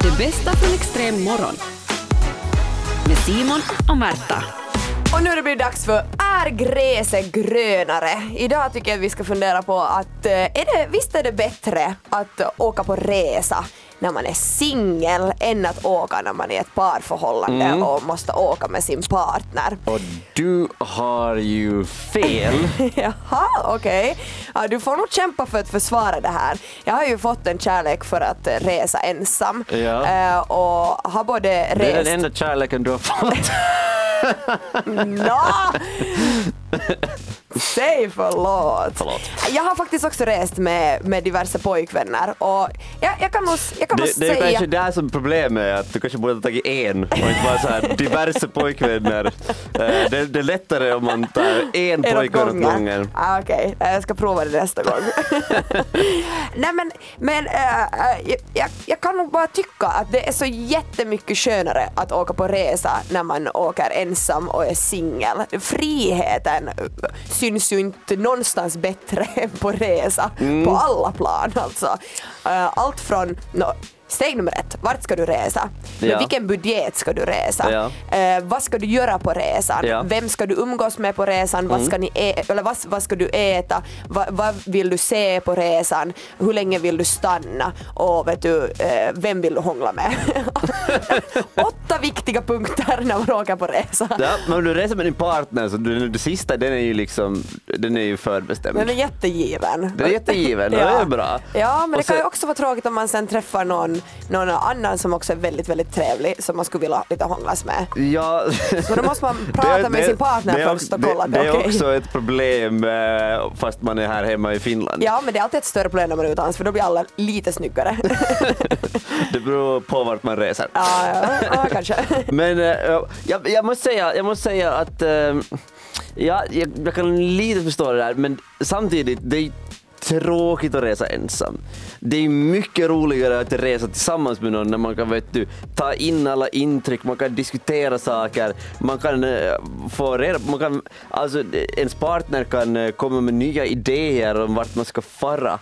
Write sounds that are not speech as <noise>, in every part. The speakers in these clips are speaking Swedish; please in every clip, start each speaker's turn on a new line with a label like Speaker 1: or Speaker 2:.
Speaker 1: Det bästa från extrem morgon. Med Simon och Märta.
Speaker 2: Och nu har det blivit dags för Är gräset grönare? Idag tycker jag att vi ska fundera på att eh, är det, visst är det bättre att åka på resa när man är singel än att åka när man är i ett parförhållande och måste åka med sin partner.
Speaker 3: Och du har ju fel. <laughs>
Speaker 2: Jaha, okej. Ja, du får nog kämpa för att försvara det här. Jag har ju fått en kärlek för att eh, resa ensam
Speaker 3: Ja.
Speaker 2: Eh, och har både
Speaker 3: Det är
Speaker 2: rest...
Speaker 3: den enda kärleken du har fått. <laughs>
Speaker 2: Nå! <laughs> <laughs> Säg förlåt.
Speaker 3: Förlåt.
Speaker 2: Jag har faktiskt också rest med, med diverse pojkvänner och jag, jag kan nog, jag kan nog
Speaker 3: Det, det är
Speaker 2: säga...
Speaker 3: kanske där som problemet är, att du kanske borde ha tagit en och inte bara så här diverse pojkvänner. Eh, Det, det är lättare om man tar en
Speaker 2: En
Speaker 3: pojke åt gången.
Speaker 2: Ah, Okej, Eh, jag ska prova det nästa gång. <laughs> Nej men, men eh, jag, jag kan nog bara tycka att det är så jättemycket skönare att åka på resa när man åker ensam och är singel. Friheten eh, syns ju inte någonstans bättre än <laughs> på resa,
Speaker 3: Mm.
Speaker 2: på alla plan alltså. Eh, Allt från nå, Steg nummer ett, vart ska du resa? Med
Speaker 3: Ja.
Speaker 2: vilken budget ska du resa?
Speaker 3: Ja.
Speaker 2: Eh, vad ska du göra på resan?
Speaker 3: Ja. Mm.
Speaker 2: Vem ska du umgås med på resan? Vad, ska, ni eller vad, vad ska du äta? Va, vad vill du se på resan? Hur länge vill du stanna? Och vet du, eh, vem vill du hångla med? <laughs> Åtta viktiga punkter när man åker på resa.
Speaker 3: Ja, men om du reser med din partner så du, det sista den är ju liksom, den är ju förbestämd.
Speaker 2: Den är jättegiven.
Speaker 3: Den är jättegiven, <laughs> det är bra.
Speaker 2: Ja, men
Speaker 3: Och
Speaker 2: det kan ju också vara tråkigt om man sen träffar någon, någon annan som också är väldigt, väldigt trevlig som man skulle vilja lite hånglas med.
Speaker 3: Ja.
Speaker 2: Så då måste man <laughs> prata med sin partner
Speaker 3: det
Speaker 2: först och kolla att
Speaker 3: det,
Speaker 2: det
Speaker 3: det
Speaker 2: är okej.
Speaker 3: också ett problem eh, fast man är här hemma i Finland.
Speaker 2: Ja, men det är alltid ett större problem när man är utomlands för då blir alla lite snyggare. <laughs>
Speaker 3: Det beror på vart man reser.
Speaker 2: ja, ja, ja, kanske. <laughs>
Speaker 3: Men eh, jag, jag, måste säga, jag måste säga att eh, ja, jag, jag kan lite förstå det där men samtidigt, det tråkigt att resa ensam. Det är mycket roligare att resa tillsammans med någon när man kan vet du, ta in alla intryck, man kan diskutera saker, man kan eh, få reda man kan, alltså ens partner kan eh, komma med nya idéer om vart man ska fara.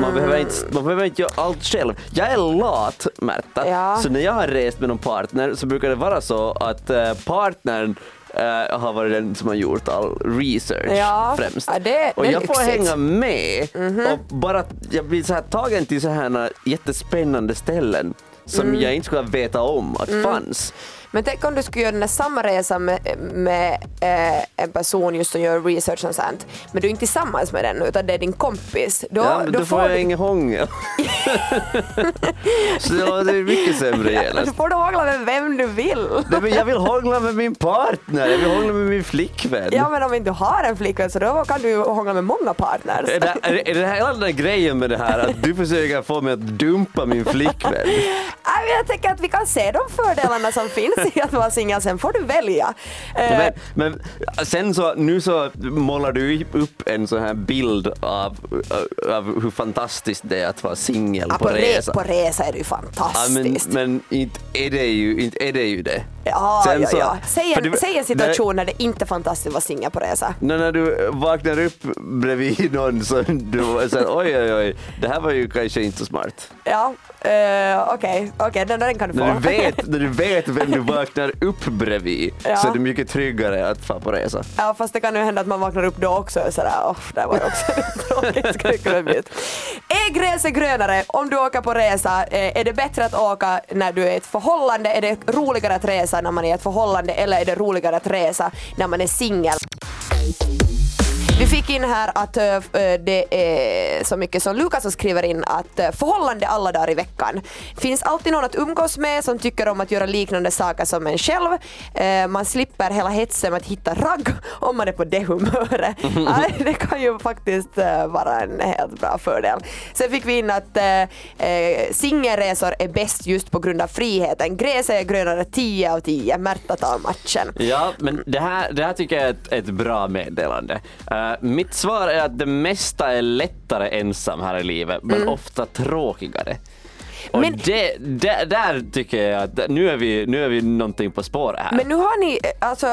Speaker 3: Man, behöver inte, man behöver inte göra allt själv. Jag är lat Märta,
Speaker 2: Ja.
Speaker 3: så när jag har rest med någon partner så brukar det vara så att eh, partnern eh, har varit den som har gjort all research
Speaker 2: Ja,
Speaker 3: främst.
Speaker 2: ja, det-
Speaker 3: och
Speaker 2: det
Speaker 3: jag får
Speaker 2: lyxigt.
Speaker 3: Hänga med och bara jag blir så här tagen till så här jättespännande ställen som
Speaker 2: Mm.
Speaker 3: jag inte skulle veta om att fanns.
Speaker 2: Men tänk om du skulle göra den där samma resa med, med eh, en person just som gör research och sånt, men du är inte tillsammans med den utan det är din kompis. Då,
Speaker 3: ja, men då, får jag
Speaker 2: du,
Speaker 3: ingen hångel. <laughs> så det är mycket sämre
Speaker 2: då
Speaker 3: genast.
Speaker 2: får du hångla med vem du vill.
Speaker 3: Nej, men jag vill hångla med min partner, jag vill hångla med min flickvän.
Speaker 2: Ja men om inte du har en flickvän så då kan du hångla med många partners.
Speaker 3: Är det, är, det- är det här hela den där grejen med det här att du försöker få mig att dumpa min flickvän? <laughs>
Speaker 2: Men jag tänker att vi kan se de fördelarna som finns i att vara singel, sen får du välja. Eh,
Speaker 3: Men, men sen så, nu så målar du upp en sån här bild av, av hur fantastiskt det är att vara singel
Speaker 2: ja,
Speaker 3: på,
Speaker 2: re-
Speaker 3: resa.
Speaker 2: på resa är det ju
Speaker 3: Ja,
Speaker 2: fantastiskt.
Speaker 3: men, men inte, är det ju, inte är det ju det.
Speaker 2: Ja,
Speaker 3: Sen
Speaker 2: ja,
Speaker 3: så-
Speaker 2: ja. Säg, en,
Speaker 3: det-
Speaker 2: säg en situation när det inte är fantastiskt att vara singel på resa.
Speaker 3: När, när du vaknar upp bredvid <laughs> någon som du säger oj oj oj, det här var ju kanske inte så smart.
Speaker 2: Ja, eh, okej, okej, den, den kan du få.
Speaker 3: När du vet, när du vet vem du <laughs> vaknar upp bredvid
Speaker 2: Ja.
Speaker 3: så är det mycket tryggare att få på resa.
Speaker 2: Ja, fast det kan ju hända att man vaknar upp då också och sådär, oh, det var ju också <laughs> tråkigt. Är gräset grönare om du åker på resa? Eh, Är det bättre att åka när du är i ett förhållande? Är det roligare att resa när man är i ett förhållande eller är det roligare att resa när man är singel? Vi fick in här att eh, det är så mycket som Lukas som skriver in att eh, förhållande alla dagar i veckan. Finns alltid någon att umgås med som tycker om att göra liknande saker som en själv. Eh, Man slipper hela hetsen med att hitta ragg <laughs> om man är på det humöret. <laughs> Det kan ju faktiskt vara en helt bra fördel. Sen fick vi in att singelresor är bäst just på grund av friheten. Gräset är grönare 10 av 10. Märta tar matchen.
Speaker 3: Ja, men det här, det här tycker jag är ett, ett bra meddelande. Eh, mitt svar är att det mesta är lättare ensam här i livet, men
Speaker 2: Mm.
Speaker 3: ofta tråkigare. Och
Speaker 2: Men,
Speaker 3: det, där, där tycker jag att nu är, vi, nu är vi någonting på spåret här.
Speaker 2: men nu har ni, alltså,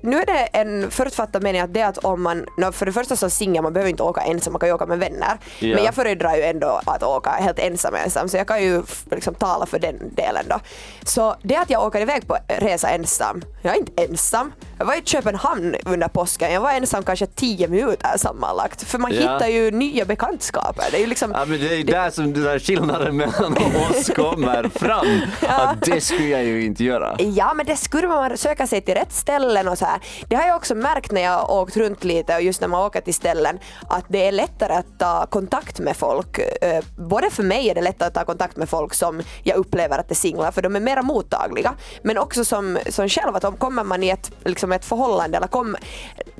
Speaker 2: nu är det en förutfattad mening att det är att om man, no, för det första som singel, man behöver inte åka ensam, man kan ju åka med vänner.
Speaker 3: Ja.
Speaker 2: Men jag föredrar ju ändå att åka helt ensam ensam, så jag kan ju liksom tala för den delen då. Så det att jag åker iväg på resa ensam, jag är inte ensam. Jag var i Köpenhamn under påsken, jag var ensam kanske 10 minuter sammanlagt. För man
Speaker 3: Ja.
Speaker 2: hittar ju nya bekantskaper. Det är ju liksom,
Speaker 3: Ja, men det är där som den där skillnaden mellan oss kommer fram. <laughs> Att det skulle jag ju inte göra.
Speaker 2: Ja, men det skulle man söka sig till rätt ställen och så här. Det har jag också märkt när jag åkt runt lite och just när man åker till ställen att det är lättare att ta kontakt med folk. Eh, Både för mig är det lättare att ta kontakt med folk som jag upplever att är singlar för de är mera mottagliga. Men också som, som själv att om kommer man i ett, liksom ett förhållande eller kom,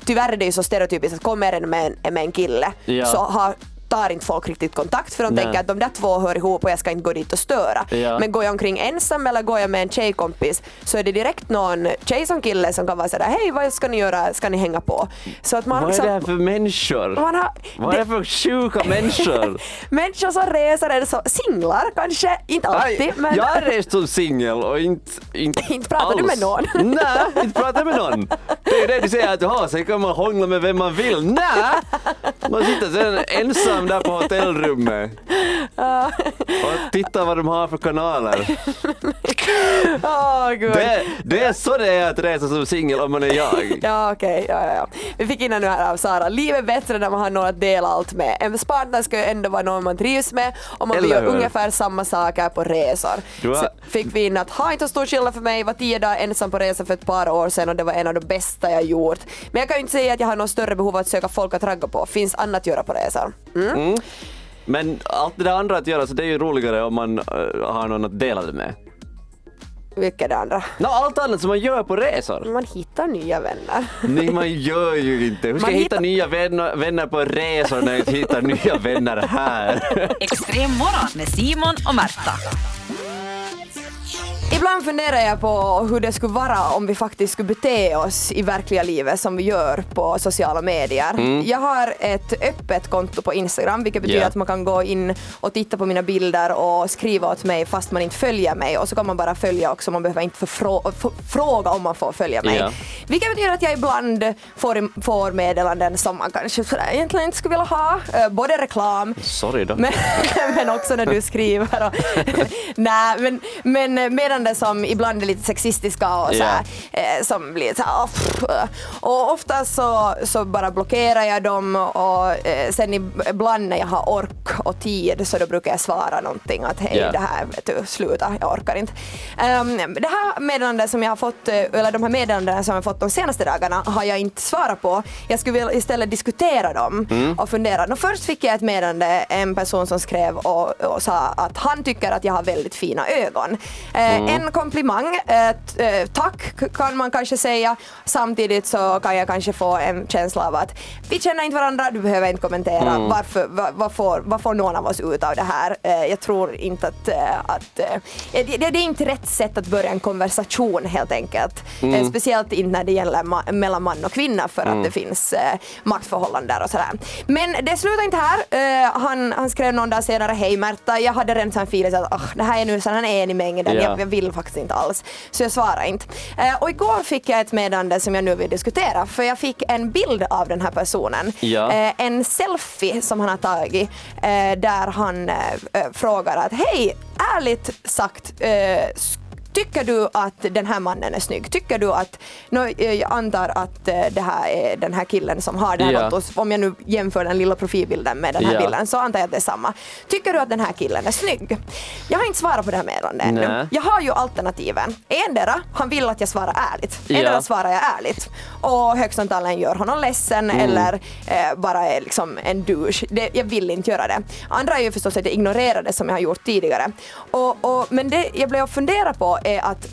Speaker 2: tyvärr är det ju så stereotypiskt att kommer en med en, med en kille
Speaker 3: Ja.
Speaker 2: så har tar inte folk riktigt kontakt för de
Speaker 3: Nej.
Speaker 2: tänker att de där två hör ihop och jag ska inte gå dit och störa.
Speaker 3: Ja.
Speaker 2: Men går jag omkring ensam eller går jag med en tjejkompis så är det direkt någon tjej som kille som kan vara sådär hej vad ska ni göra, ska ni hänga på? Så att man
Speaker 3: Vad är
Speaker 2: liksom-
Speaker 3: det här för människor?
Speaker 2: har,
Speaker 3: Vad är det
Speaker 2: det,
Speaker 3: för sjuka <laughs> människor?
Speaker 2: människor som reser är så, singlar kanske, inte alltid
Speaker 3: Nej,
Speaker 2: men
Speaker 3: Jag har rest som singel och inte, inte <laughs>
Speaker 2: Inte pratar
Speaker 3: alls.
Speaker 2: du med någon? <laughs>
Speaker 3: Nej, inte pratar med någon. Det är ju det du säger att jaha, sen kan man hångla med vem man vill. Nej! Man sitter sen ensam där på hotellrummet och tittar vad de har för kanaler. <laughs>
Speaker 2: Gud.
Speaker 3: Det, det är så det är att resa som singel om man är jag. <laughs>
Speaker 2: Ja okej, ja, ja, ja. Vi fick in nu här av Sara, livet är bättre när man har någon att dela allt med. En partner ska ju ändå vara någon man trivs med och man vill göra ungefär samma saker på resor.
Speaker 3: Har-
Speaker 2: Så fick vi in att ha inte så stor skillnad för mig, var tio dagar ensam på resa för ett par år sedan och det var en av de bästa jag gjort. Men jag kan ju inte säga att jag har något större behov av att söka folk att ragga på, finns annat att göra på resor. Mm.
Speaker 3: Men allt det där andra att göra så det är ju roligare om man eh, har någon att dela det med.
Speaker 2: Vilket är det andra?
Speaker 3: Nå, allt annat som man gör på resor.
Speaker 2: Man hittar nya vänner. <laughs>
Speaker 3: Nej, man gör ju inte. Hur ska
Speaker 2: Man
Speaker 3: jag hitta nya vänner, vänner på resor när jag hittar nya vänner här?
Speaker 1: Extrem morgon med Simon och Märta.
Speaker 2: Ibland funderar jag på hur det skulle vara om vi faktiskt skulle bete oss i verkliga livet som vi gör på sociala medier. Jag har ett öppet konto på Instagram vilket betyder
Speaker 3: Ja.
Speaker 2: att man kan gå in och titta på mina bilder och skriva åt mig fast man inte följer mig och så kan man bara följa också, man behöver inte fråga om man får följa mig.
Speaker 3: Ja.
Speaker 2: Vilket betyder att jag ibland får, får meddelanden som man kanske egentligen inte skulle vilja ha. Eh, Både reklam
Speaker 3: Sorry då. <laughs>
Speaker 2: men, men också när du skriver. Och, <laughs> nej, men, men meddelanden som ibland är lite sexistiska och så här, eh, som blir så här, oh, eh. Och ofta så, så bara blockerar jag dem och eh, sen ibland när jag har ork och tid så då brukar jag svara någonting att hej
Speaker 3: Ja.
Speaker 2: det här vet du, sluta, jag orkar inte. Um, det här meddelandet som jag har fått, eh, eller de här meddelandena som jag har fått de senaste dagarna har jag inte svarat på. Jag skulle vilja istället diskutera dem och fundera. Nå, först fick jag ett meddelande, en person som skrev och, och sa att han tycker att jag har väldigt fina ögon. Eh, En komplimang, eh, tack kan man kanske säga. Samtidigt så kan jag kanske få en känsla av att vi känner inte varandra, du behöver inte kommentera. Varför, vad, vad, får, vad får någon av oss ut av det här? Eh, Jag tror inte att, eh, att eh, det, det är inte rätt sätt att börja en konversation helt enkelt. Eh, Speciellt inte när det gäller ma- mellan man och kvinna för att det finns maktförhållanden och sådär. Men det slutar inte här. Han, han skrev någon dag senare, hej Märta, jag hade redan en feeling att "Ah, det här är nu sån här enig mängden,
Speaker 3: Ja.
Speaker 2: jag, jag vill faktiskt inte alls. Så jag svarar inte. Eh, och igår fick jag ett meddelande som jag nu vill diskutera för jag fick en bild av den här personen.
Speaker 3: Ja.
Speaker 2: Eh, en selfie som han har tagit eh, där han frågar att hej, ärligt sagt Tycker du att den här mannen är snygg? Tycker du att, nå, eh, jag antar att eh, det här är den här killen som har det här
Speaker 3: Ja.
Speaker 2: fotot, om jag nu jämför den lilla profilbilden med den här
Speaker 3: Ja.
Speaker 2: bilden så antar jag att det är samma. Tycker du att den här killen är snygg? Jag har inte svarat på det här meddelandet ännu. Jag har ju alternativen. Endera, han vill att jag svarar ärligt.
Speaker 3: Ja.
Speaker 2: Endera svarar jag ärligt och högst antagligen gör honom ledsen
Speaker 3: Mm.
Speaker 2: eller eh, bara är liksom en douche. Det, jag vill inte göra det. Andra är ju förstås att jag ignorerar det som jag har gjort tidigare. Och, och, men det jag blev att fundera på är att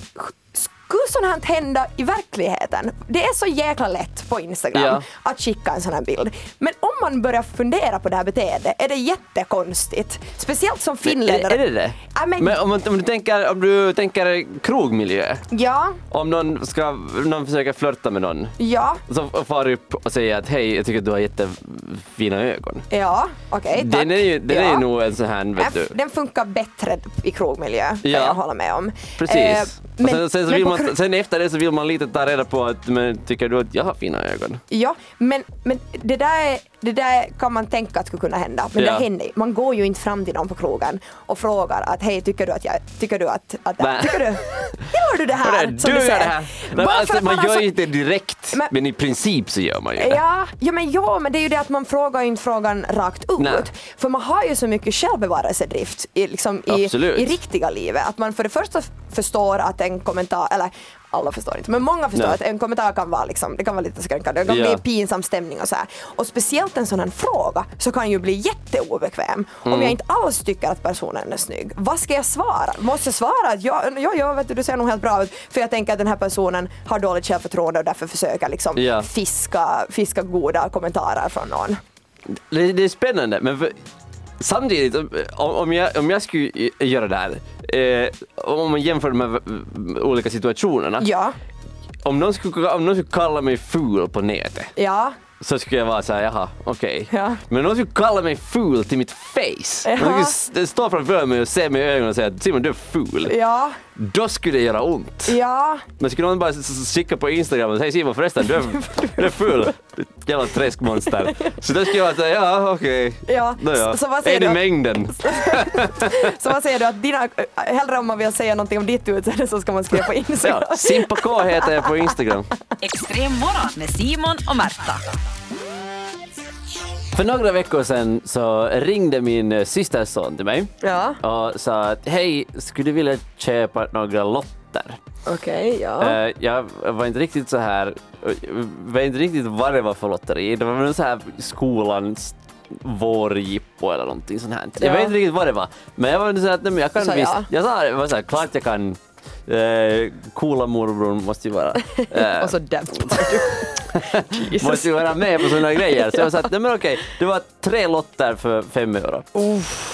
Speaker 2: skulle sånt här hända i verkligheten? Det är så jäkla lätt på Instagram
Speaker 3: Ja.
Speaker 2: att skicka en sån här bild. Men om man börjar fundera på det här beteendet är det jättekonstigt. Speciellt som finländare.
Speaker 3: är det det?
Speaker 2: Äh, men,
Speaker 3: Men om, om, du tänker, om du tänker krogmiljö,
Speaker 2: ja,
Speaker 3: om någon, ska, någon försöker flörta med någon
Speaker 2: ja,
Speaker 3: så far upp och säger att hej, jag tycker att du har jättefina ögon.
Speaker 2: ja, okej, tack.
Speaker 3: Den är ju, den
Speaker 2: ja.
Speaker 3: är ju nog en sån här, vet du.
Speaker 2: Den funkar bättre i krogmiljö, kan
Speaker 3: Ja.
Speaker 2: jag hålla med om.
Speaker 3: Precis.
Speaker 2: Eh,
Speaker 3: och sen, sen, så
Speaker 2: men
Speaker 3: vill man,
Speaker 2: kro-
Speaker 3: sen efter det så vill man lite ta reda på att, men tycker du att jag har fina ögon?
Speaker 2: Ja, men, men det, där, är- det där kan man tänka att skulle kunna hända. Men
Speaker 3: Ja.
Speaker 2: det händer. Man går ju inte fram till någon på krogen och frågar att hej, tycker du att jag, tycker du att, att
Speaker 3: Nej.
Speaker 2: tycker du, gillar du det här? Som
Speaker 3: du gör det här!
Speaker 2: För
Speaker 3: alltså, man
Speaker 2: har
Speaker 3: gör ju inte det direkt, men,
Speaker 2: Men-
Speaker 3: i princip så gör man ju det.
Speaker 2: Ja, ja, men, ja, men det är ju det att man frågar ju inte frågan rakt ut.
Speaker 3: Nej.
Speaker 2: För man har ju så mycket självbevarelsedrift i, liksom, i, i riktiga livet. Att man för det första förstår att en kommentar, eller alla förstår inte, men många förstår
Speaker 3: Nej.
Speaker 2: att en kommentar kan vara, liksom, det kan vara lite skränkande, det kan
Speaker 3: Ja.
Speaker 2: bli pinsam stämning och så här. Och speciellt en sån här fråga så kan ju bli jätteobekväm om
Speaker 3: Mm.
Speaker 2: jag inte alls tycker att personen är snygg. Vad ska jag svara? Måste jag svara att ja, ja, ja vet du, du ser nog helt bra ut för jag tänker att den här personen har dåligt självförtroende och därför försöker liksom
Speaker 3: Ja.
Speaker 2: fiska, fiska goda kommentarer från någon.
Speaker 3: Det, det är spännande, men för, samtidigt, om, om, jag, om jag skulle göra det här, eh, om man jämför de här olika situationerna,
Speaker 2: Ja,
Speaker 3: om, någon skulle, om någon skulle kalla mig ful på nätet,
Speaker 2: ja,
Speaker 3: så skulle jag vara såhär, jaha, okej.
Speaker 2: Ja.
Speaker 3: Men någon skulle kalla mig ful till mitt face,
Speaker 2: Ja.
Speaker 3: någon skulle st- stå framför mig och se mig i ögonen och säga Simon du är ful,
Speaker 2: ja,
Speaker 3: då skulle det göra ont.
Speaker 2: ja.
Speaker 3: Men skulle någon bara skicka på Instagram och säga Simon förresten, du är, <laughs> du är ful, jävla träskmonster. Så då skulle jag säga ja okej,
Speaker 2: Ja,
Speaker 3: Då ja.
Speaker 2: så- så vad säger
Speaker 3: är det
Speaker 2: du?
Speaker 3: mängden? <laughs>
Speaker 2: Så vad säger du att dina, hellre om man vill säga någonting om ditt utseende så ska man skriva på <laughs> Instagram.
Speaker 3: Ja, Simpa K heter jag på Instagram.
Speaker 1: Extrem morgon med Simon och Märta.
Speaker 3: För några veckor sedan så ringde min eh, systerson till mig
Speaker 2: Ja,
Speaker 3: och sa att hej, skulle du vilja köpa några lotter?
Speaker 2: okej, ja.
Speaker 3: Eh, jag var inte riktigt så här, eh, var inte riktigt vad det var för lotteri. Det var väl så här skolans vårjippo eller någonting sånt här. Jag
Speaker 2: Ja.
Speaker 3: vet inte riktigt vad det var. Men jag var så här, att nej, men jag kan visst.
Speaker 2: ja.
Speaker 3: Jag sa det, var så här, klart jag kan. Eh, coola morbror måste ju vara. <laughs> eh,
Speaker 2: Och så dämpar du. <laughs>
Speaker 3: måste ju vara med på sådana grejer. Så jag sa att nej men okej, det var tre lotter för fem euro.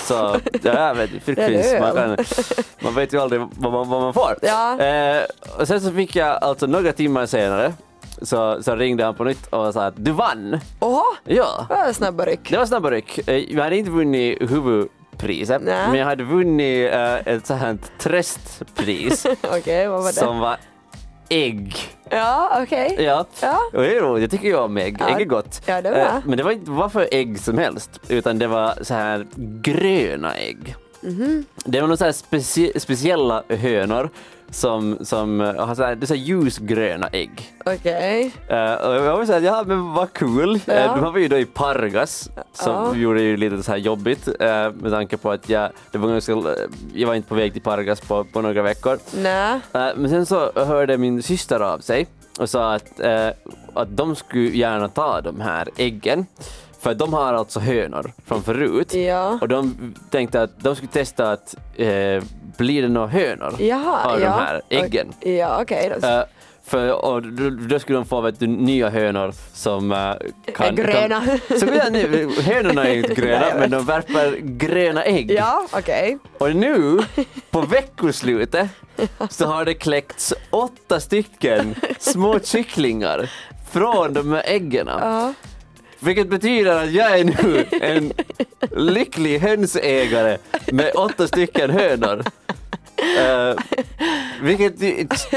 Speaker 3: Så ja, vet, det man, kan, man vet ju aldrig vad man, vad man får.
Speaker 2: Ja.
Speaker 3: Eh, och sen så fick jag alltså några timmar senare så, så ringde han på nytt och sa att du vann.
Speaker 2: Åh,
Speaker 3: Ja,
Speaker 2: det var snabba ryck.
Speaker 3: det var snabba ryck. Eh, Jag hade inte vunnit huvudpriset,
Speaker 2: Nej.
Speaker 3: men jag hade vunnit eh, ett sånt här tröstpris <laughs>
Speaker 2: Okej, vad var det?
Speaker 3: som var ägg.
Speaker 2: Ja, okej.
Speaker 3: Ja,
Speaker 2: Ja.
Speaker 3: och det är roligt. Jag tycker ju om ägg.
Speaker 2: Ja.
Speaker 3: Ägg är gott.
Speaker 2: Ja, det bra.
Speaker 3: Eh, Men det var inte vad för ägg som helst, utan det var så här gröna ägg.
Speaker 2: Mhm.
Speaker 3: Det var några så specie- speciella hönor som, som eh, har så här, det är så här ljusgröna ägg.
Speaker 2: Okej.
Speaker 3: Eh, och jag var såhär, ja men vad kul.
Speaker 2: Ja.
Speaker 3: Uh, de var ju då i Pargas, som
Speaker 2: Ja.
Speaker 3: gjorde det ju lite så här jobbigt eh, med tanke på att jag, det var ganska, jag var inte på väg till Pargas på, på några veckor.
Speaker 2: Nej.
Speaker 3: Eh, Men sen så hörde min syster av sig och sa att, eh, att de skulle gärna ta de här äggen. För de har alltså hönor från förut.
Speaker 2: Ja.
Speaker 3: Och de tänkte att de skulle testa att eh, blir det några hönor
Speaker 2: Jaha,
Speaker 3: av
Speaker 2: ja.
Speaker 3: de här äggen.
Speaker 2: Ja, okej. då.
Speaker 3: Eh, för, och då, då skulle de få vet du, nya hönor som uh, kan...
Speaker 2: Är gröna.
Speaker 3: Kan, så, ja, nu, hönorna är inte <laughs> gröna
Speaker 2: Nej,
Speaker 3: men de värper gröna ägg.
Speaker 2: Ja, okej.
Speaker 3: Och nu, <laughs> på veckoslutet, så har det kläckts åtta stycken små kycklingar från de här äggen.
Speaker 2: Ja.
Speaker 3: Vilket betyder att jag är nu en lycklig hönsägare med åtta stycken hönor. Uh, vilket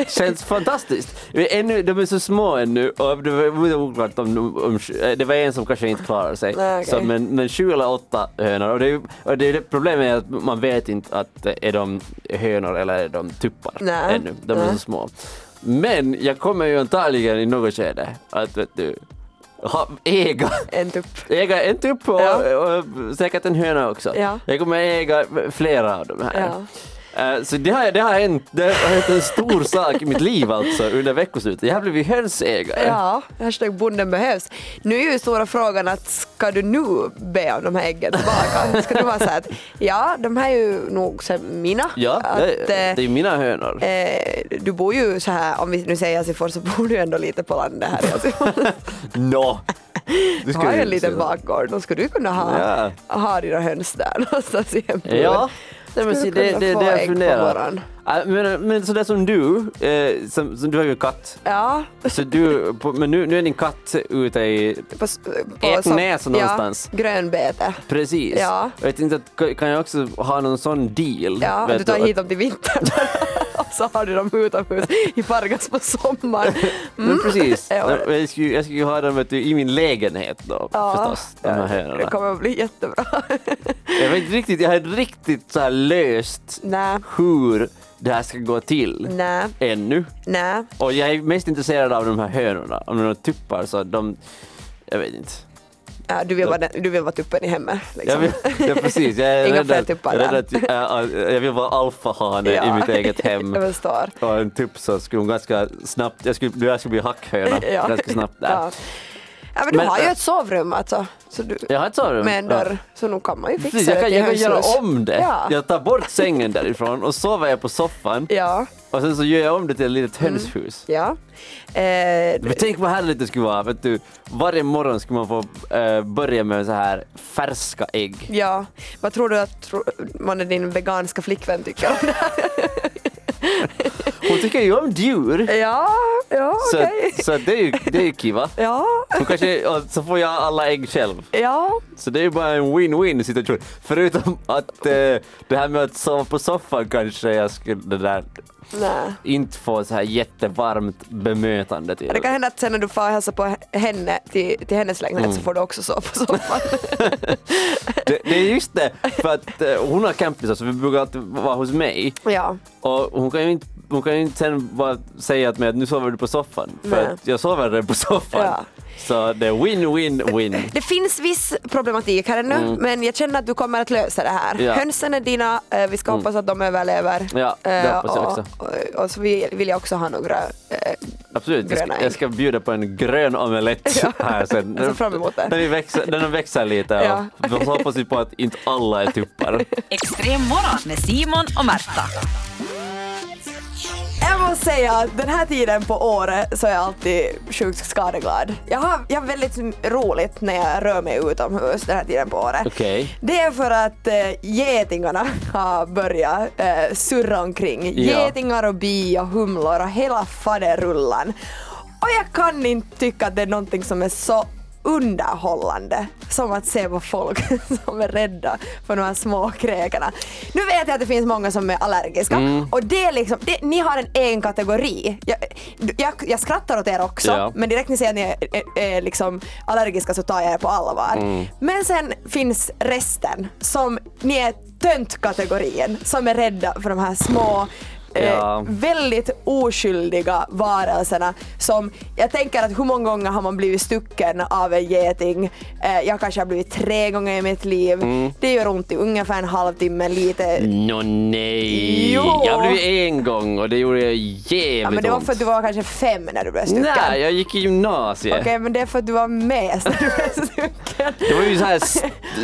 Speaker 3: känns fantastiskt. Ännu, de är så små ännu och det var oklart om, om, det var en som kanske inte klarade sig.
Speaker 2: Nej, okej.
Speaker 3: så, men, men sju eller åtta hönor. Och det, och det, det problemet är att man vet inte att eh, är de hönor eller är de tuppar
Speaker 2: Nej.
Speaker 3: ännu. De är
Speaker 2: Nej.
Speaker 3: så små. Men jag kommer ju antagligen i något skede att vet du, ha, äga
Speaker 2: En tupp.
Speaker 3: äga en tupp och,
Speaker 2: Ja.
Speaker 3: och säkert en höna också.
Speaker 2: Ja.
Speaker 3: Jag kommer äga flera av de här.
Speaker 2: Ja.
Speaker 3: Eh, Så det har, det, har hänt, det har hänt en stor sak i mitt liv alltså under veckoslutet. Jag har blivit hönsägare.
Speaker 2: Ja, hashtag bonden behövs. Nu är ju stora frågan att ska du nu be om de här äggen tillbaka? Ska du vara så här att ja, de här är ju nog så mina.
Speaker 3: Ja,
Speaker 2: att,
Speaker 3: det,
Speaker 2: eh,
Speaker 3: det är mina hönor.
Speaker 2: Eh, du bor ju så här, om vi nu säger Asifors så bor du ändå lite på landet här i. <laughs>
Speaker 3: Nå! Du
Speaker 2: har ju en liten bakgård, då ska du kunna ha,
Speaker 3: Ja.
Speaker 2: ha dina höns där någonstans i hemburen.
Speaker 3: Ja, Nej, men se, det, det, det jag funderar. Ja, Men, men sådär som du, eh, som, som, du har ju katt.
Speaker 2: Ja,
Speaker 3: Så du, på, men nu, nu är din katt ute i,
Speaker 2: på, på
Speaker 3: Eknäs
Speaker 2: som-
Speaker 3: någonstans.
Speaker 2: Ja, grönbete.
Speaker 3: precis.
Speaker 2: Ja.
Speaker 3: Och jag tänkte att kan- jag också ha någon sån deal?
Speaker 2: Ja, du tar
Speaker 3: att-
Speaker 2: hit dem till vintern <laughs> och så har du dem utomhus i Pargas på sommaren. <laughs>
Speaker 3: Men precis,
Speaker 2: Ja.
Speaker 3: jag skulle, jag skulle ha dem vet du, i min lägenhet då förstås. De här
Speaker 2: det
Speaker 3: hönorna.
Speaker 2: kommer att bli jättebra.
Speaker 3: Jag, vet inte riktigt, jag har riktigt så här löst
Speaker 2: Nej,
Speaker 3: hur det här ska gå till
Speaker 2: nej,
Speaker 3: ännu.
Speaker 2: nej.
Speaker 3: Och jag är mest intresserad av de här hönorna. Om de är tuppar så de, jag vet inte.
Speaker 2: Ja, du, vill vara den, du vill vara tuppen i hemmet.
Speaker 3: Jag
Speaker 2: Liksom.
Speaker 3: vill, ja, precis, jag är <laughs>
Speaker 2: Inga
Speaker 3: rädd att- rädd att jag, jag vill vara alfahane i
Speaker 2: Ja.
Speaker 3: mitt eget <laughs> hem.
Speaker 2: Jag förstår.
Speaker 3: Och en tupp så skulle hon ganska snabbt, jag skulle, jag skulle bli hackhöna
Speaker 2: Ja.
Speaker 3: ganska snabbt där.
Speaker 2: Ja. Ja, men du
Speaker 3: Men,
Speaker 2: har ju
Speaker 3: äh,
Speaker 2: ett sovrum alltså. Så du,
Speaker 3: Jag har ett sovrum.
Speaker 2: med en dörr. Så nu kan man ju fixa
Speaker 3: Precis,
Speaker 2: det
Speaker 3: jag kan,
Speaker 2: till
Speaker 3: jag kan göra om det.
Speaker 2: Ja.
Speaker 3: Jag tar bort sängen därifrån och sover jag på soffan
Speaker 2: Ja,
Speaker 3: och sen så gör jag om det till ett litet
Speaker 2: Mm.
Speaker 3: hönshus.
Speaker 2: ja. Eh,
Speaker 3: Men tänk vad härligt det skulle vara. Vet du, varje morgon skulle man få eh, börja med så här färska ägg.
Speaker 2: ja. Vad tror du att tro, man är din veganska flickvän tycker om det här?
Speaker 3: Hon tycker ju om djur.
Speaker 2: Ja, ja
Speaker 3: Så,
Speaker 2: okej.
Speaker 3: så det är ju, det är ju kiva.
Speaker 2: Ja,
Speaker 3: Hon kanske, så får jag alla ägg själv.
Speaker 2: ja.
Speaker 3: Så det är ju bara en win-win situation. Förutom att eh, det här med att sova på soffan kanske jag skulle det där,
Speaker 2: Nej.
Speaker 3: inte få så här jättevarmt bemötande till.
Speaker 2: Det kan hända att sen när du får hälsa på henne till, till hennes lägenhet
Speaker 3: Mm.
Speaker 2: så får du också sova på soffan. <laughs>
Speaker 3: Det, det är just det, för att eh, hon har campisar så vi brukar alltid vara hos mig
Speaker 2: ja,
Speaker 3: och hon kan ju inte, hon kan ju inte sen bara säga till mig att nu sover du på soffan för
Speaker 2: Nej.
Speaker 3: att jag sover redan på soffan.
Speaker 2: Ja.
Speaker 3: Så det är win-win-win.
Speaker 2: det finns viss problematik här ännu men jag känner att du kommer att lösa det här.
Speaker 3: Mm. Ja.
Speaker 2: Hönsen är dina, eh, vi ska hoppas att de överlever.
Speaker 3: Ja, det
Speaker 2: Eh,
Speaker 3: hoppas jag
Speaker 2: och,
Speaker 3: också.
Speaker 2: Och, så vill, jag också ha några eh,
Speaker 3: Absolut, jag
Speaker 2: Gröna
Speaker 3: ska,
Speaker 2: ägg.
Speaker 3: jag ska bjuda på en grön omelett <laughs>
Speaker 2: Ja.
Speaker 3: här sen.
Speaker 2: Jag ser fram emot det.
Speaker 3: Vi växer, växer lite
Speaker 2: Ja.
Speaker 3: och hoppas vi på att inte alla är tuppar.
Speaker 1: Extrem morgon med Simon och Märta.
Speaker 2: Jag måste säga att den här tiden på året så är jag alltid sjukt skadeglad. Jag har, jag har väldigt roligt när jag rör mig utomhus den här tiden på året.
Speaker 3: Okej.
Speaker 2: Det är för att äh, getingarna <laughs> har börjat äh, surra omkring.
Speaker 3: Ja.
Speaker 2: Getingar och bi och humlor och hela faderullan. Och jag kan inte tycka att det är någonting som är så underhållande som att se på folk <laughs> som är rädda för de här små kräkarna. Nu vet jag att det finns många som är allergiska
Speaker 3: Mm.
Speaker 2: och det är liksom, det, ni har en egen kategori. Jag, jag, jag skrattar åt er också
Speaker 3: Ja.
Speaker 2: men direkt ni säger att ni är, är, är liksom allergiska så tar jag er på allvar.
Speaker 3: Mm.
Speaker 2: Men sen finns resten som ni är töntkategorin som är rädda för de här små
Speaker 3: Ja.
Speaker 2: eh, väldigt oskyldiga varelserna som jag tänker att hur många gånger har man blivit stucken av en geting? Eh, jag kanske har blivit tre gånger i mitt liv.
Speaker 3: Mm.
Speaker 2: Det gör ont i ungefär en halvtimme lite.
Speaker 3: Nå nej,
Speaker 2: Jo.
Speaker 3: jag blev en gång och det gjorde jävligt
Speaker 2: Ja, men det var för att du var kanske fem när du blev stucken.
Speaker 3: Nej, jag gick i gymnasiet.
Speaker 2: Okej, men det är för att du var med när du blev stucken.
Speaker 3: Det var ju så här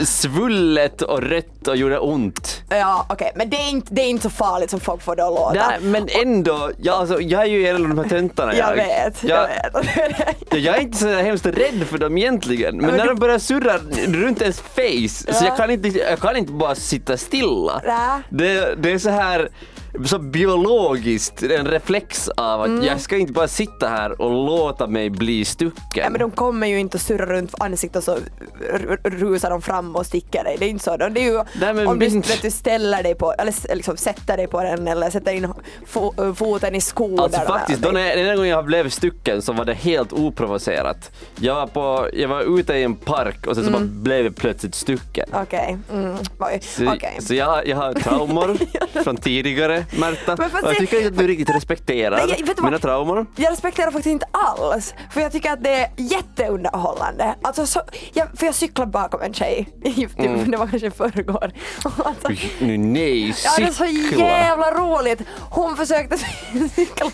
Speaker 3: svullet och rött och gjorde ont.
Speaker 2: Ja, okej, men det är, inte, det är inte så farligt som folk får det att låta.
Speaker 3: Nej, men ändå, jag, alltså, jag är ju en av de här töntarna.
Speaker 2: jag vet, jag,
Speaker 3: jag,
Speaker 2: vet. <laughs>
Speaker 3: jag, jag är inte så hemskt rädd för dem egentligen, men,
Speaker 2: men
Speaker 3: när de börjar surra runt ens face så
Speaker 2: Ja.
Speaker 3: jag kan, inte, jag kan inte bara sitta stilla. Det, det är så här så biologiskt, en reflex av att jag ska inte bara sitta här och låta mig bli stucken.
Speaker 2: Mm. Ja, men de kommer ju inte att surra runt ansiktet och så rusar de fram och sticker dig. Det är inte så. Det är ju
Speaker 3: Nej,
Speaker 2: om du, du ställer dig på, eller liksom sätter dig på den eller sätter in fo- foten i skon.
Speaker 3: Alltså faktiskt, då när, den enda gången jag blev stucken så var det helt oprovocerat. Jag var, på, jag var ute i en park och sen så bara blev jag plötsligt stucken.
Speaker 2: Okej. Mm. Oj.
Speaker 3: Så, så jag, jag har traumor <laughs> från tidigare, Märta.
Speaker 2: Men
Speaker 3: jag tycker inte att du riktigt respekterar
Speaker 2: Nej, jag-
Speaker 3: mina traumor.
Speaker 2: Jag respekterar faktiskt inte alls, för jag tycker att det är jätteunderhållande. Alltså, så, jag, för jag cyklade bakom en tjej, typ,
Speaker 3: Mm. <laughs>
Speaker 2: det var kanske förrgår. <laughs> Alltså,
Speaker 3: Nu, nej,
Speaker 2: Ja, det är så
Speaker 3: cykla.
Speaker 2: jävla roligt. Hon försökte <laughs> cykla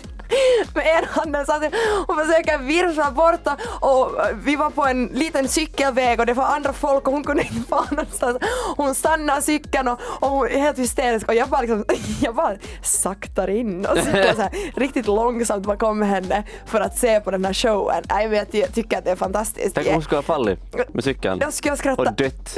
Speaker 2: med ena handen så att hon försöker virvla bort och, och vi var på en liten cykelväg och det var andra folk och hon kunde inte fara någonstans. Hon stannade cykeln och, och hon är helt hysterisk och jag bara, liksom, <laughs> jag bara saktar in och cyklar så här, riktigt långsamt bakom henne för att se på den här showen. Jag, vet, jag tycker att det är fantastiskt.
Speaker 3: Tänk om hon skulle ha fallit med cykeln.
Speaker 2: Jag skulle skratta.
Speaker 3: Och dött. <laughs>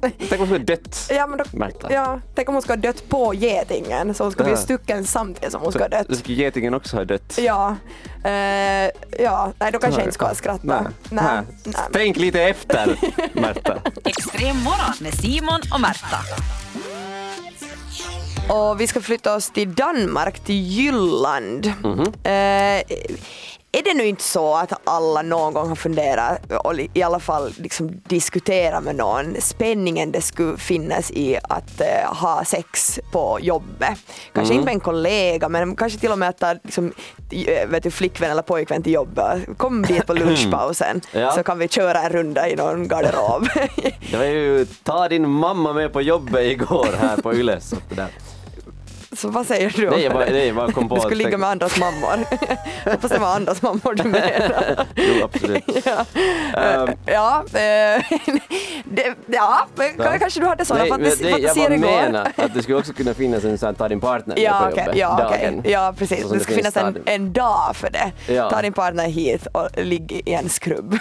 Speaker 3: Tänk om hon skulle ha dött.
Speaker 2: Ja, men då,
Speaker 3: Märta.
Speaker 2: ja, tänk om hon skulle ha dött på getingen så hon skulle bli stucken samtidigt som hon skulle ha dött.
Speaker 3: Skulle getingen också ha dött.
Speaker 2: Ja, eh, ja, nej då kanske jag inte ska skratta.
Speaker 3: Nej.
Speaker 2: Nej.
Speaker 3: Nej. Tänk lite efter, Märta. <laughs>
Speaker 1: Extrem morgon med Simon och Märta.
Speaker 2: Och vi ska flytta oss till Danmark, till Jylland. Eh, är det nu inte så att alla någon gång har funderat och i alla fall liksom diskuterat med någon spänningen det skulle finnas i att eh, ha sex på jobbet? Kanske inte med en kollega men kanske till och med att ta liksom, eh, vet du, flickvän eller pojkvän till jobbet. Kom dit på <clears throat> lunchpausen
Speaker 3: Ja.
Speaker 2: så kan vi köra en runda i någon garderob. <laughs>
Speaker 3: Det var ju ta din mamma med på jobbet igår här på Yle. Så det
Speaker 2: vad säger du?
Speaker 3: Nej, jag bara,
Speaker 2: det?
Speaker 3: nej, jag bara kom på
Speaker 2: Du skulle ligga med andras mammor. <laughs> Hoppas det var andras mammor du menade. <laughs>
Speaker 3: Jo, absolut. <laughs>
Speaker 2: ja,
Speaker 3: Ehm,
Speaker 2: ja, eh, det, ja
Speaker 3: Ja.
Speaker 2: kanske du hade sådana
Speaker 3: Nej,
Speaker 2: fantas-
Speaker 3: nej, jag
Speaker 2: fantasier
Speaker 3: bara
Speaker 2: igår.
Speaker 3: menar att det skulle också kunna finnas en sån här ta din partner
Speaker 2: Ja,
Speaker 3: på
Speaker 2: okej,
Speaker 3: jobbet
Speaker 2: ja,
Speaker 3: dagen.
Speaker 2: ja precis.
Speaker 3: Så
Speaker 2: Det ska
Speaker 3: finns
Speaker 2: finnas en, en dag för det.
Speaker 3: Ja.
Speaker 2: Ta din partner hit och ligg i en skrubb.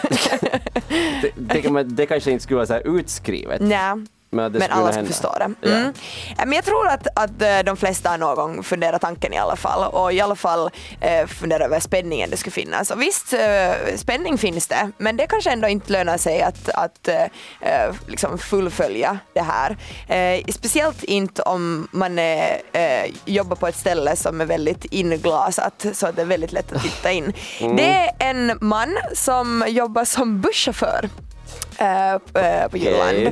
Speaker 3: Det, det, det kanske inte skulle vara så här utskrivet.
Speaker 2: Nej.
Speaker 3: Men,
Speaker 2: Men alla ska förstå det. Mm. Ja, Men jag tror att, att eh, de flesta har någon gång funderat tanken i alla fall och i alla fall eh, funderat över spänningen det skulle finnas. Och visst, eh, spänning finns det, men det kanske ändå inte lönar sig att, att eh, liksom fullfölja det här. Eh, speciellt inte om man jobbar på ett ställe som är väldigt inglasat så att det är väldigt lätt att titta in.
Speaker 3: Mm.
Speaker 2: Det är en man som jobbar som busschaufför eh, på Jylland.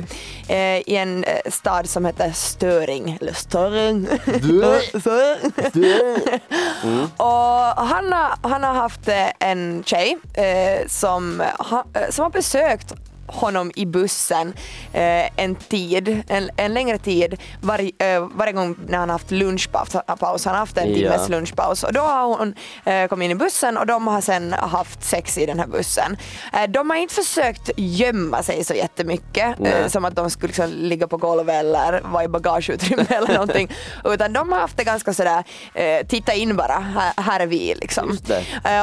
Speaker 2: Eh, i en stad som heter Störing, eller Störing. <laughs> <laughs> Och han har, han har haft en tjej eh, som, ha, som har besökt honom i bussen eh, en tid, en, en längre tid varje, eh, varje gång när han haft lunchpaus. paus. Han har haft en
Speaker 3: Ja.
Speaker 2: timmes lunchpaus och då har hon eh, kommit in i bussen och de har sen haft sex i den här bussen. Eh, de har inte försökt gömma sig så jättemycket eh, som att de skulle liksom ligga på golvet eller vara i bagageutrymme <laughs> eller någonting utan de har haft det ganska sådär eh, titta in bara, här, här är vi liksom.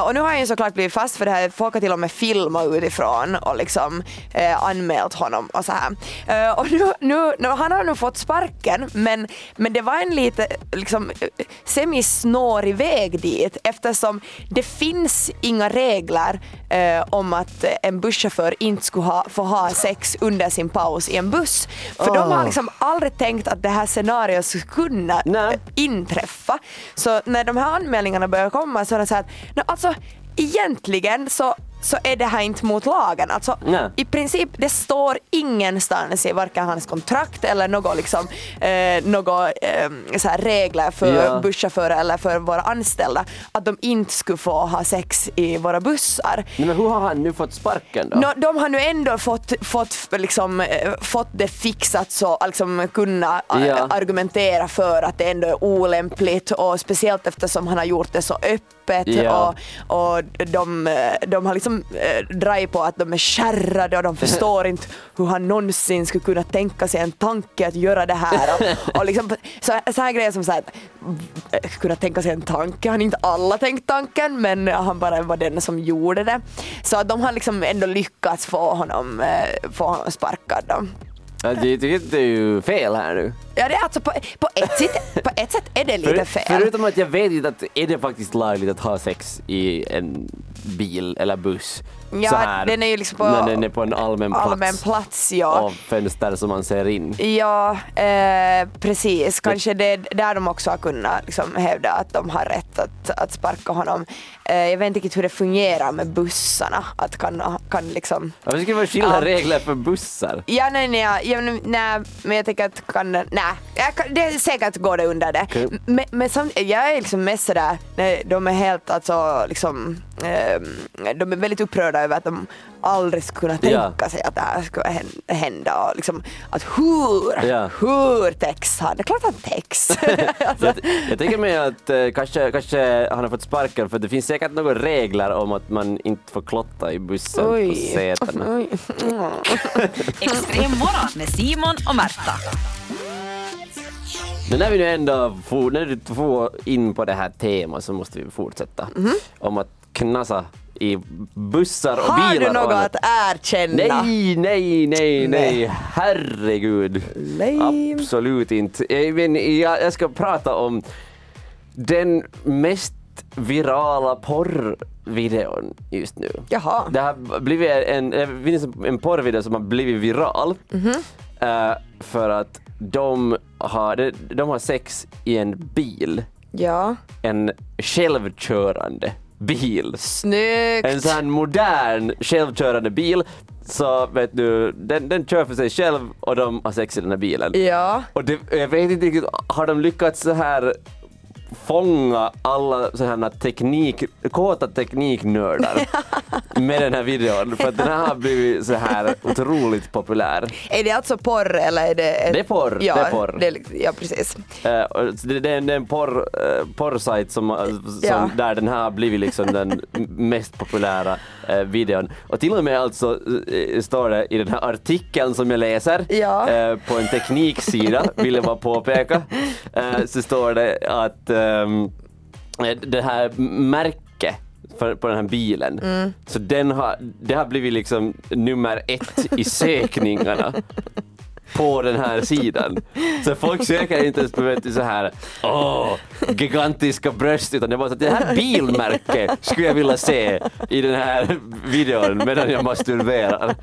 Speaker 2: Och nu har han ju såklart blivit fast för det här, folk har till och med filmat utifrån och liksom eh, anmält honom och så här. Eh, och nu, nu, nu, han har nu fått sparken men, men det var en lite liksom eh, semisnårig väg dit eftersom det finns inga regler eh, om att eh, en busschaufför inte skulle ha, få ha sex under sin paus i en buss. För de har
Speaker 3: Oh.
Speaker 2: liksom aldrig tänkt att det här scenariot skulle kunna
Speaker 3: Nej.
Speaker 2: inträffa. Så när de här anmälningarna börjar komma så är det så här att "Nå, alltså, egentligen så så är det här inte mot lagen. Alltså,
Speaker 3: Nej.
Speaker 2: I princip, det står ingenstans i varken hans kontrakt eller något, liksom, eh, något eh, så här regler för
Speaker 3: Ja.
Speaker 2: busschaufförer eller för våra anställda att de inte skulle få ha sex i våra bussar.
Speaker 3: Men hur har han nu fått sparken då?
Speaker 2: Nå, de har nu ändå fått, fått, liksom, eh, fått det fixat så att liksom, kunna eh,
Speaker 3: Ja.
Speaker 2: argumentera för att det ändå är olämpligt och speciellt eftersom han har gjort det så öppet
Speaker 3: Ja.
Speaker 2: och, och de, de har liksom eh, dragit på att de är kärrade och de förstår inte hur han någonsin skulle kunna tänka sig en tanke att göra det här. Och, och liksom, så, så här grejer som så här, eh, kunna tänka sig en tanke, han inte alla tänkt tanken men han bara var den som gjorde det. Så att de har liksom ändå lyckats få honom, eh, få honom sparkad. Då.
Speaker 3: Ja, det, det, det är ju fel här nu.
Speaker 2: Ja, det är alltså på, på, ett sätt, det lite
Speaker 3: För,
Speaker 2: fel.
Speaker 3: förutom att jag vet inte att är det faktiskt lagligt att ha sex i en bil eller buss
Speaker 2: Ja,
Speaker 3: så här,
Speaker 2: den är ju liksom på
Speaker 3: när den är på en allmän plats
Speaker 2: allmän plats ja.
Speaker 3: och fönster som man ser in.
Speaker 2: Ja, eh, precis. Kanske det är där de också har kunnat liksom, hävda att de har rätt att, att sparka honom. Eh, jag vet inte riktigt hur det fungerar med bussarna. Att kan, kan liksom...
Speaker 3: Varför ska det vara skilda
Speaker 2: Ja.
Speaker 3: regler för bussar?
Speaker 2: Ja, nej, nej, ja, ja, nej, men jag tänker att kan, nej, jag det är säkert går det under det.
Speaker 3: Okej.
Speaker 2: Men, men samt, jag är liksom mest sådär, nej, de är helt alltså liksom de är väldigt upprörda över att de aldrig skulle kunna tänka
Speaker 3: Ja.
Speaker 2: sig att det här skulle hän- hända och liksom att hur,
Speaker 3: Ja.
Speaker 2: hur täcks han? Det är klart han täcks. <laughs> alltså,
Speaker 3: Jag, jag tänker mig att eh, kanske, kanske han har fått sparken för det finns säkert några regler om att man inte får klotta i bussen på
Speaker 2: oj.
Speaker 3: sätena.
Speaker 2: Oj. <laughs> Mm.
Speaker 1: Extrem morgon med Simon och Märta.
Speaker 3: Men när vi nu ändå får, när du får in på det här temat så måste vi fortsätta. Om att knasa i bussar och
Speaker 2: Har
Speaker 3: bilar.
Speaker 2: du
Speaker 3: och
Speaker 2: något att erkänna?
Speaker 3: Nej, nej, nej, nej, herregud.
Speaker 2: Lame.
Speaker 3: Absolut inte. Jag, men, jag, jag ska prata om den mest virala porrvideon just nu.
Speaker 2: Jaha.
Speaker 3: Det har blivit en, en porrvideo som har blivit viral
Speaker 2: Mhm.
Speaker 3: Eh, för att de har, de, har sex i en bil,
Speaker 2: Ja.
Speaker 3: en självkörande bil.
Speaker 2: Snyggt.
Speaker 3: En sån modern självkörande bil så vet du, den, den kör för sig själv och de har sex i den här bilen.
Speaker 2: Ja.
Speaker 3: Och det, jag vet inte riktigt, har de lyckats så här fånga alla sådana teknik, kåta tekniknördar <laughs> med den här videon för att den här har blivit så här otroligt populär.
Speaker 2: Är det alltså porr eller är det... ett-
Speaker 3: Det är porr,
Speaker 2: Ja,
Speaker 3: det är porr.
Speaker 2: det liksom- ja precis.
Speaker 3: Eh, det, det, är en- det är en porr, uh, porrsajt som, eh, som,
Speaker 2: Ja.
Speaker 3: där den här har blivit liksom den mest populära eh, videon. Och till och med alltså eh, står det i den här artikeln som jag läser
Speaker 2: Ja.
Speaker 3: eh, på en tekniksida, vill jag bara påpeka, eh, så står det att eh, det här märket för, på den här bilen,
Speaker 2: Mm.
Speaker 3: så den har, det har blivit liksom nummer ett i <laughs> sökningarna på den här sidan. Så folk söker inte ens på så här åh, gigantiska bröst utan det var så att det här bilmärket skulle jag vilja se i den här videon medan jag masturberar.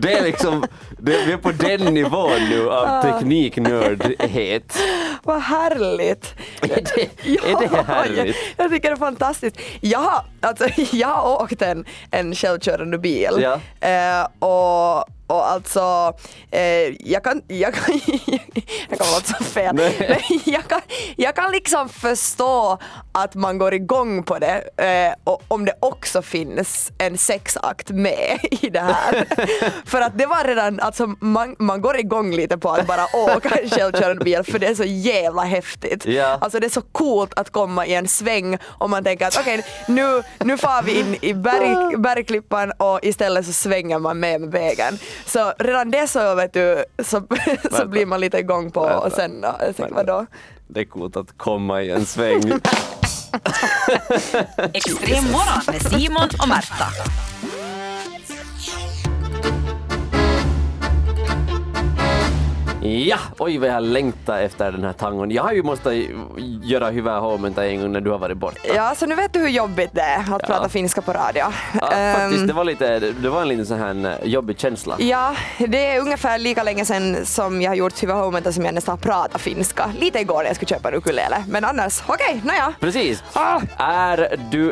Speaker 3: Det är liksom, det, vi är på den nivån nu av tekniknördhet.
Speaker 2: Vad härligt!
Speaker 3: Är det, är det härligt?
Speaker 2: Jag, jag tycker det är fantastiskt. Jag alltså, <laughs> jag har åkt en, en självkörande bil
Speaker 3: Ja.
Speaker 2: eh, och, och alltså, eh, jag kan, jag kan, <laughs> jag kan låta så fel, men jag kan, jag kan liksom förstå att man går igång på det eh, och om det också finns en sexakt med <laughs> i det här. <laughs> för att det var redan, alltså man, man går igång lite på att bara åka en självkörande bil för det är så jävla häftigt.
Speaker 3: Ja.
Speaker 2: Alltså det är så coolt att komma i en sväng och man tänker att okej nu, nu far vi in i berg, bergklippan och istället så svänger man med med vägen. Så redan det så vet du så, <laughs> så blir man lite igång på och sen tänker, vadå?
Speaker 3: Det är coolt att komma i en sväng. <laughs>
Speaker 1: Extrem morgon med Simon och Märta.
Speaker 3: Ja, oj vad jag längtar efter den här tangon. Jag har ju måste göra hyvää huomenta en gång när du har varit borta.
Speaker 2: Ja, så nu vet du hur jobbigt det är att prata finska på radio.
Speaker 3: Ja,
Speaker 2: Ehm,
Speaker 3: faktiskt, det var, lite, det var en liten sån här eh, jobbig känsla.
Speaker 2: Ja, det är ungefär lika länge sedan som jag har gjort Hyvä huomenta som jag nästan har pratat finska. Lite igår när jag skulle köpa en ukulele, men annars okej, nåja.
Speaker 3: Precis.
Speaker 2: Ah.
Speaker 3: Är du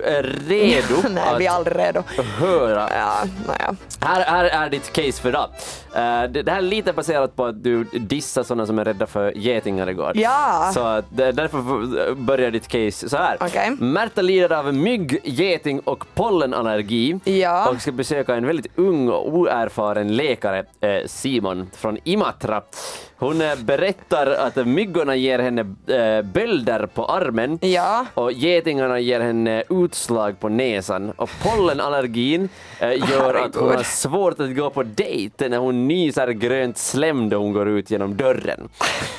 Speaker 3: redo <laughs>
Speaker 2: Nej, vi är
Speaker 3: att
Speaker 2: aldrig redo.
Speaker 3: höra?
Speaker 2: Ja, nåja.
Speaker 3: Här, här är ditt case för idag. Eh, det, det här är lite baserat på att du dissar sådana som är rädda för getingar igår.
Speaker 2: Ja.
Speaker 3: Så därför börjar ditt case så här.
Speaker 2: Okej.
Speaker 3: Märta lider av mygg, geting och pollenallergi
Speaker 2: Ja.
Speaker 3: och ska besöka en väldigt ung och oerfaren läkare, eh, Simon från Imatra. Hon eh, berättar att myggorna ger henne eh, bölder på armen
Speaker 2: Ja.
Speaker 3: och getingarna ger henne utslag på näsan och pollenallergin eh, <laughs> gör att hon har svårt att gå på dejt när hon nyser grönt slem då hon går ut genom dörren.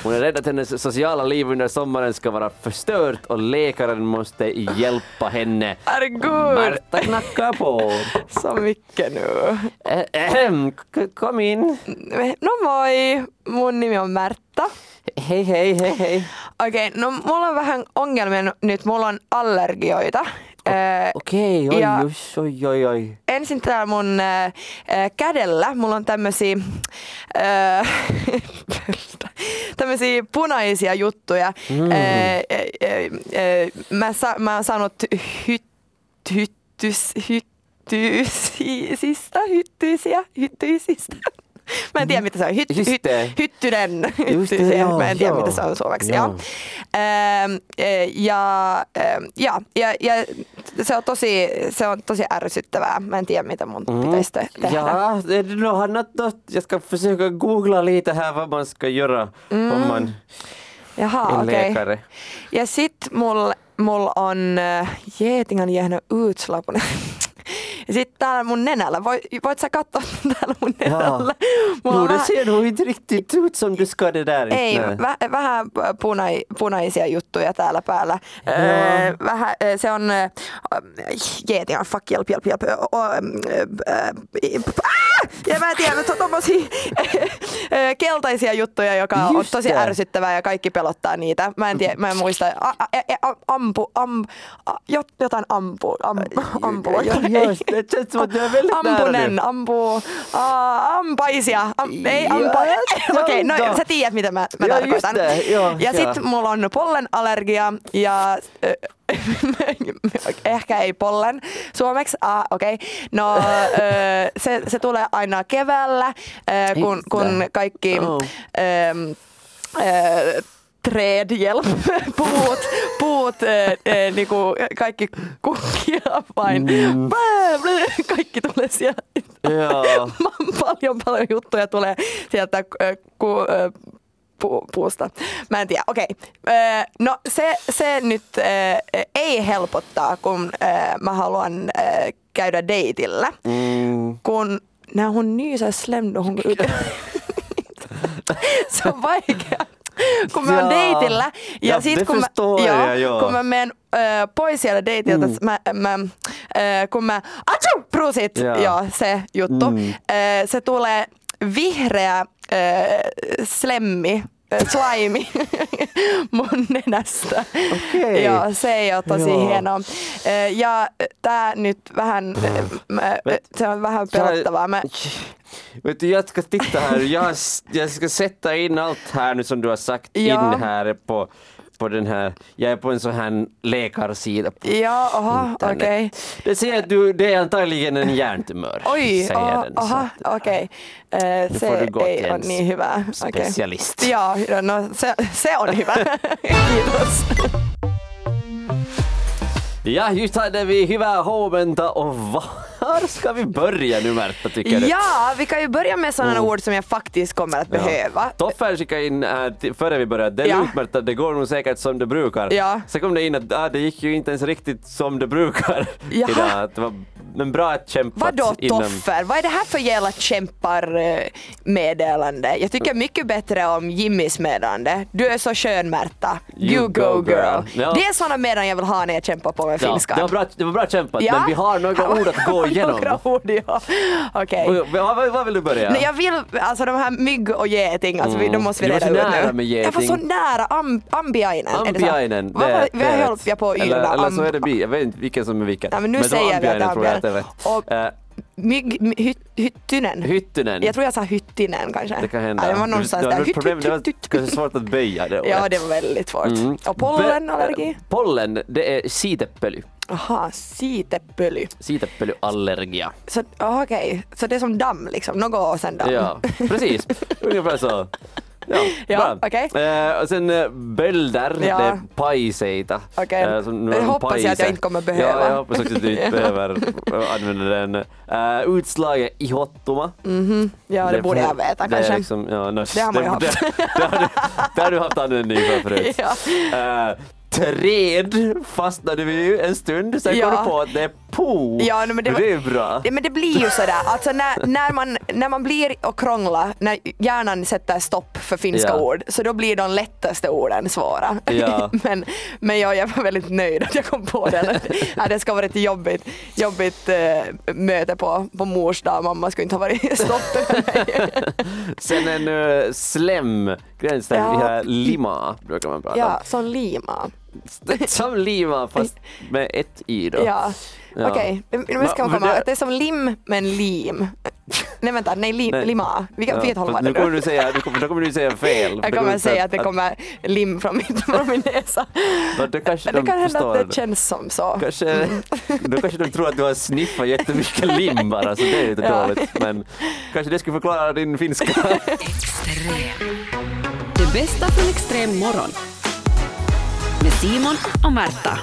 Speaker 3: Hon är rädd att hennes sociala liv under sommaren ska vara förstört och läkaren måste hjälpa henne.
Speaker 2: Herregud,
Speaker 3: Märta knackar på. <laughs>
Speaker 2: så mycket nu.
Speaker 3: Eh, Kom in.
Speaker 2: No moi, mun nimi on Märta.
Speaker 3: Hej, hej, hej, hej.
Speaker 2: Okei, no mulla on vähän ongelmia nyt, mulla on allergioita. Eh,
Speaker 3: Okej, oj,
Speaker 2: Ja.
Speaker 3: oj, oj, oj.
Speaker 2: ensin täällä mun äh, kädellä mulla on tämmösiä äh, <laughs> tämmösiä punaisia juttuja. Mm. Äh, äh, äh, mä, sa, mä oon saanut hyt, hyttys, hyttyisistä, hyttyisiä, hyttyisistä. Mä en tiedä mitä se on. Hyt, hyt, hyttynen. Hyttyisiä.
Speaker 3: joo,
Speaker 2: Mä en tiedä
Speaker 3: joo.
Speaker 2: mitä se on suomeksi.
Speaker 3: Joo.
Speaker 2: Ja. Ähm, äh, ja, ja, ja, ja se, on tosi, se on tosi ärsyttävää. Mä en tiedä, mitä mun pitäisi te- tehdä.
Speaker 3: Ja, något, något, jag ska försöka googla lite här vad man ska göra om man
Speaker 2: Jaha, Mm. okei.
Speaker 3: läkare.
Speaker 2: Ja sit mul, mul on äh, geetin on jäänyt utslag <laughs> på Ja sit täällä mun nenällä, Voi, voit sä katsoa täällä mun nenällä? Mulla
Speaker 3: Jo,
Speaker 2: on
Speaker 3: det
Speaker 2: vähän-
Speaker 3: ser nog inte riktigt ut som du ska det där.
Speaker 2: Ei, vä, vähän punai, punaisia juttuja täällä päällä. Öö, vähän, se on, ö, jeeti on fuck, hjälp, hjälp, hjälp. Ö, ö, ö, ah! Ja mä en tiedä, mutta tommosia ö, keltaisia juttuja, joka on
Speaker 3: Just
Speaker 2: tosi
Speaker 3: det.
Speaker 2: ärsyttävää ja kaikki pelottaa niitä. Mä en tiedä, mä en muista. A, a, a, ampu, am, a, jot- jotain ampu, am, ampua.
Speaker 3: Just, det känns som att är väldigt nära
Speaker 2: Ampunen,
Speaker 3: nu.
Speaker 2: ampu, uh, ampaisia, am, ei
Speaker 3: Ja,
Speaker 2: ampa. <laughs> Okei, no
Speaker 3: joo.
Speaker 2: sä tiedät mitä mä, mä
Speaker 3: Joo,
Speaker 2: tarkoitan.
Speaker 3: just joo,
Speaker 2: ja
Speaker 3: joo.
Speaker 2: sit mulla on pollenallergia ja <laughs> ehkä ei pollen suomeksi, ah, okei. Okay. No se, se tulee aina keväällä, kun, kun kaikki
Speaker 3: Oh.
Speaker 2: ö, ö, träd, hjälp, <laughs> puut, puut, ö, ö, niinku kaikki kukkia vain.
Speaker 3: Mm.
Speaker 2: Kaikki tulee siellä.
Speaker 3: Joo. <laughs>
Speaker 2: paljon paljon juttuja tulee sieltä ö, ku, ö, pu, puusta. Mä en tiedä, okei. Ö, No se, se nyt ö, ei helpottaa, kun ö, mä haluan ö, käydä deitillä.
Speaker 3: Mm.
Speaker 2: Kun nää on nyysä slemdohun <laughs> Se on vaikea. <laughs> Kun mä oon deitillä ja
Speaker 3: Ja,
Speaker 2: sit kun mä,
Speaker 3: jag, joo.
Speaker 2: kun mä menen ö, pois siellä deitiltä,
Speaker 3: Mm.
Speaker 2: mä, mä, ö, kun mä, atsu, prusit,
Speaker 3: Jaa.
Speaker 2: joo, se juttu,
Speaker 3: Mm.
Speaker 2: ö, se tulee vihreä ö, slemmi, slime <laughs> mun nenästä.
Speaker 3: Okei.
Speaker 2: Joo, se ei ole tosi
Speaker 3: Joo.
Speaker 2: hienoa. Ö, Ja tää nyt vähän, ö, mä, se on vähän pelottavaa. Mä,
Speaker 3: Vet du, jag ska titta här. Jag, jag ska sätta in allt här nu som du har sagt
Speaker 2: Ja.
Speaker 3: in här på, på den här. Jag är på en sån här läkarsida på
Speaker 2: ja, aha,
Speaker 3: internet.
Speaker 2: okej.
Speaker 3: Det säger att du, det är antagligen en hjärntumör. <laughs>
Speaker 2: Oj,
Speaker 3: säger
Speaker 2: aha,
Speaker 3: den. Så
Speaker 2: aha
Speaker 3: att-
Speaker 2: okei. Eh,
Speaker 3: Nu får du gå till en
Speaker 2: niin hyvä.
Speaker 3: Specialist.
Speaker 2: Joo, no se, se on hyvä. Kiitos.
Speaker 3: Ja, just hade vi hyvää huomenta och var ska vi börja nu Märta tycker du?
Speaker 2: Ja, vi kan ju börja med sådana
Speaker 3: Mm.
Speaker 2: ord som jag faktiskt kommer att behöva.
Speaker 3: Toffe skickade in här till, före vi började, det är
Speaker 2: Ja.
Speaker 3: lugnt Märta, det går nog säkert som det brukar.
Speaker 2: Ja.
Speaker 3: Sen kom det in att ah, det gick ju inte ens riktigt som det brukar <laughs> idag. Det var, men bra att kämpat
Speaker 2: Vadå
Speaker 3: innan...
Speaker 2: Toffer? Vad är det här för jävla kämpar-meddelande? Jag tycker mycket bättre om Jimmys meddelande. Du är så skön Märta. You,
Speaker 3: You
Speaker 2: go,
Speaker 3: go,
Speaker 2: girl.
Speaker 3: girl. Ja.
Speaker 2: Det är sådana meddelanden jag vill ha när jag kämpar på med
Speaker 3: Ja,
Speaker 2: finskan.
Speaker 3: det, var bra, det var bra kämpat,
Speaker 2: Ja.
Speaker 3: men vi har några ord att <laughs> gå igenom.
Speaker 2: några ord, ja. Okej.
Speaker 3: Och, vad, vad, vill du börja?
Speaker 2: Nej, jag vill, alltså de här mygg och geting, alltså vi, de måste vi
Speaker 3: Du var
Speaker 2: reda
Speaker 3: så
Speaker 2: ut
Speaker 3: nära
Speaker 2: nu.
Speaker 3: med
Speaker 2: Jag var så
Speaker 3: geting.
Speaker 2: nära, am, ambiainen. det?
Speaker 3: Ambiainen. Rätt.
Speaker 2: jag på att
Speaker 3: eller,
Speaker 2: yrda?
Speaker 3: eller så
Speaker 2: Am-
Speaker 3: är det bi, jag vet inte vilken som är vilken.
Speaker 2: Ja, men nu det
Speaker 3: ambiainen tror jag att det är
Speaker 2: ambiainen.
Speaker 3: Rätt.
Speaker 2: Och- Mygg, my, hyt, hyttynen.
Speaker 3: hyttynen.
Speaker 2: Jag tror jag sa hyttinen kanske.
Speaker 3: Det kan hända.
Speaker 2: Ja, det var någonstans
Speaker 3: det,
Speaker 2: där. Hytt,
Speaker 3: problem,
Speaker 2: hytt,
Speaker 3: det var kanske svårt att böja det
Speaker 2: Ja,
Speaker 3: ordet.
Speaker 2: det var väldigt svårt.
Speaker 3: Mm.
Speaker 2: Och pollenallergi?
Speaker 3: Pollen, det är siitepöly.
Speaker 2: Aha, siitepöly.
Speaker 3: Siitepölyallergia.
Speaker 2: Så okej, så det är som damm liksom, något och sen damm.
Speaker 3: Ja, precis. <laughs> Ungefär så. Ja,
Speaker 2: Ja,
Speaker 3: bra.
Speaker 2: okej.
Speaker 3: Eh, och sen eh, bölder,
Speaker 2: Ja.
Speaker 3: det är pajseita.
Speaker 2: Okej.
Speaker 3: Eh, som nu
Speaker 2: Jag hoppas jag att jag
Speaker 3: pajse.
Speaker 2: inte kommer behöva.
Speaker 3: Ja, jag hoppas också att du inte <laughs> behöver använda den. Uh, utslaget ihottuma.
Speaker 2: Mhm. Ja, det, borde jag veta
Speaker 3: det
Speaker 2: kanske.
Speaker 3: Liksom, ja, no,
Speaker 2: Det har man ju haft.
Speaker 3: Det, det, har du, det har du haft användning för förut. <laughs>
Speaker 2: Ja.
Speaker 3: Eh, träd fastnade vi ju en stund, sen
Speaker 2: Ja.
Speaker 3: kom du på att det är po.
Speaker 2: Ja, men det var-
Speaker 3: det är bra.
Speaker 2: Ja, men det blir ju sådär, alltså när, när, man, när man blir och krånglar, när hjärnan sätter stopp för finska
Speaker 3: Ja.
Speaker 2: ord, så då blir de lättaste orden svåra.
Speaker 3: Ja. <laughs>
Speaker 2: men men jag, jag var väldigt nöjd att jag kom på den. ja, det ska ha varit ett jobbigt, jobbigt eh, möte på, på mors dag, mamma skulle inte ha varit mig. <laughs>
Speaker 3: Sen en uh, slem, gränsen
Speaker 2: Ja.
Speaker 3: ja. här lima brukar man prata
Speaker 2: ja,
Speaker 3: om.
Speaker 2: som lima. <laughs>
Speaker 3: Som lima fast med ett i då.
Speaker 2: Ja.
Speaker 3: Ja.
Speaker 2: Okej, nu ska man komma
Speaker 3: det-
Speaker 2: det är som lim men lim. Nej vänta, nej, lim,
Speaker 3: Nej.
Speaker 2: lima. Vi kan
Speaker 3: Ja, fast
Speaker 2: vad det
Speaker 3: nu kommer
Speaker 2: nu.
Speaker 3: du säga, du kommer, då kommer du säga fel.
Speaker 2: Jag kommer säga att det kommer lim från, mitt, från min näsa.
Speaker 3: Ja, det kanske
Speaker 2: Det
Speaker 3: de
Speaker 2: kan hända att det känns som så.
Speaker 3: Kanske, då kanske de tror att du har sniffat jättemycket lim bara, så det är lite
Speaker 2: Ja.
Speaker 3: dåligt. Men kanske det skulle förklara din finska.
Speaker 1: Extrem. Det bästa från extrem morgon. Med Simon och Märta.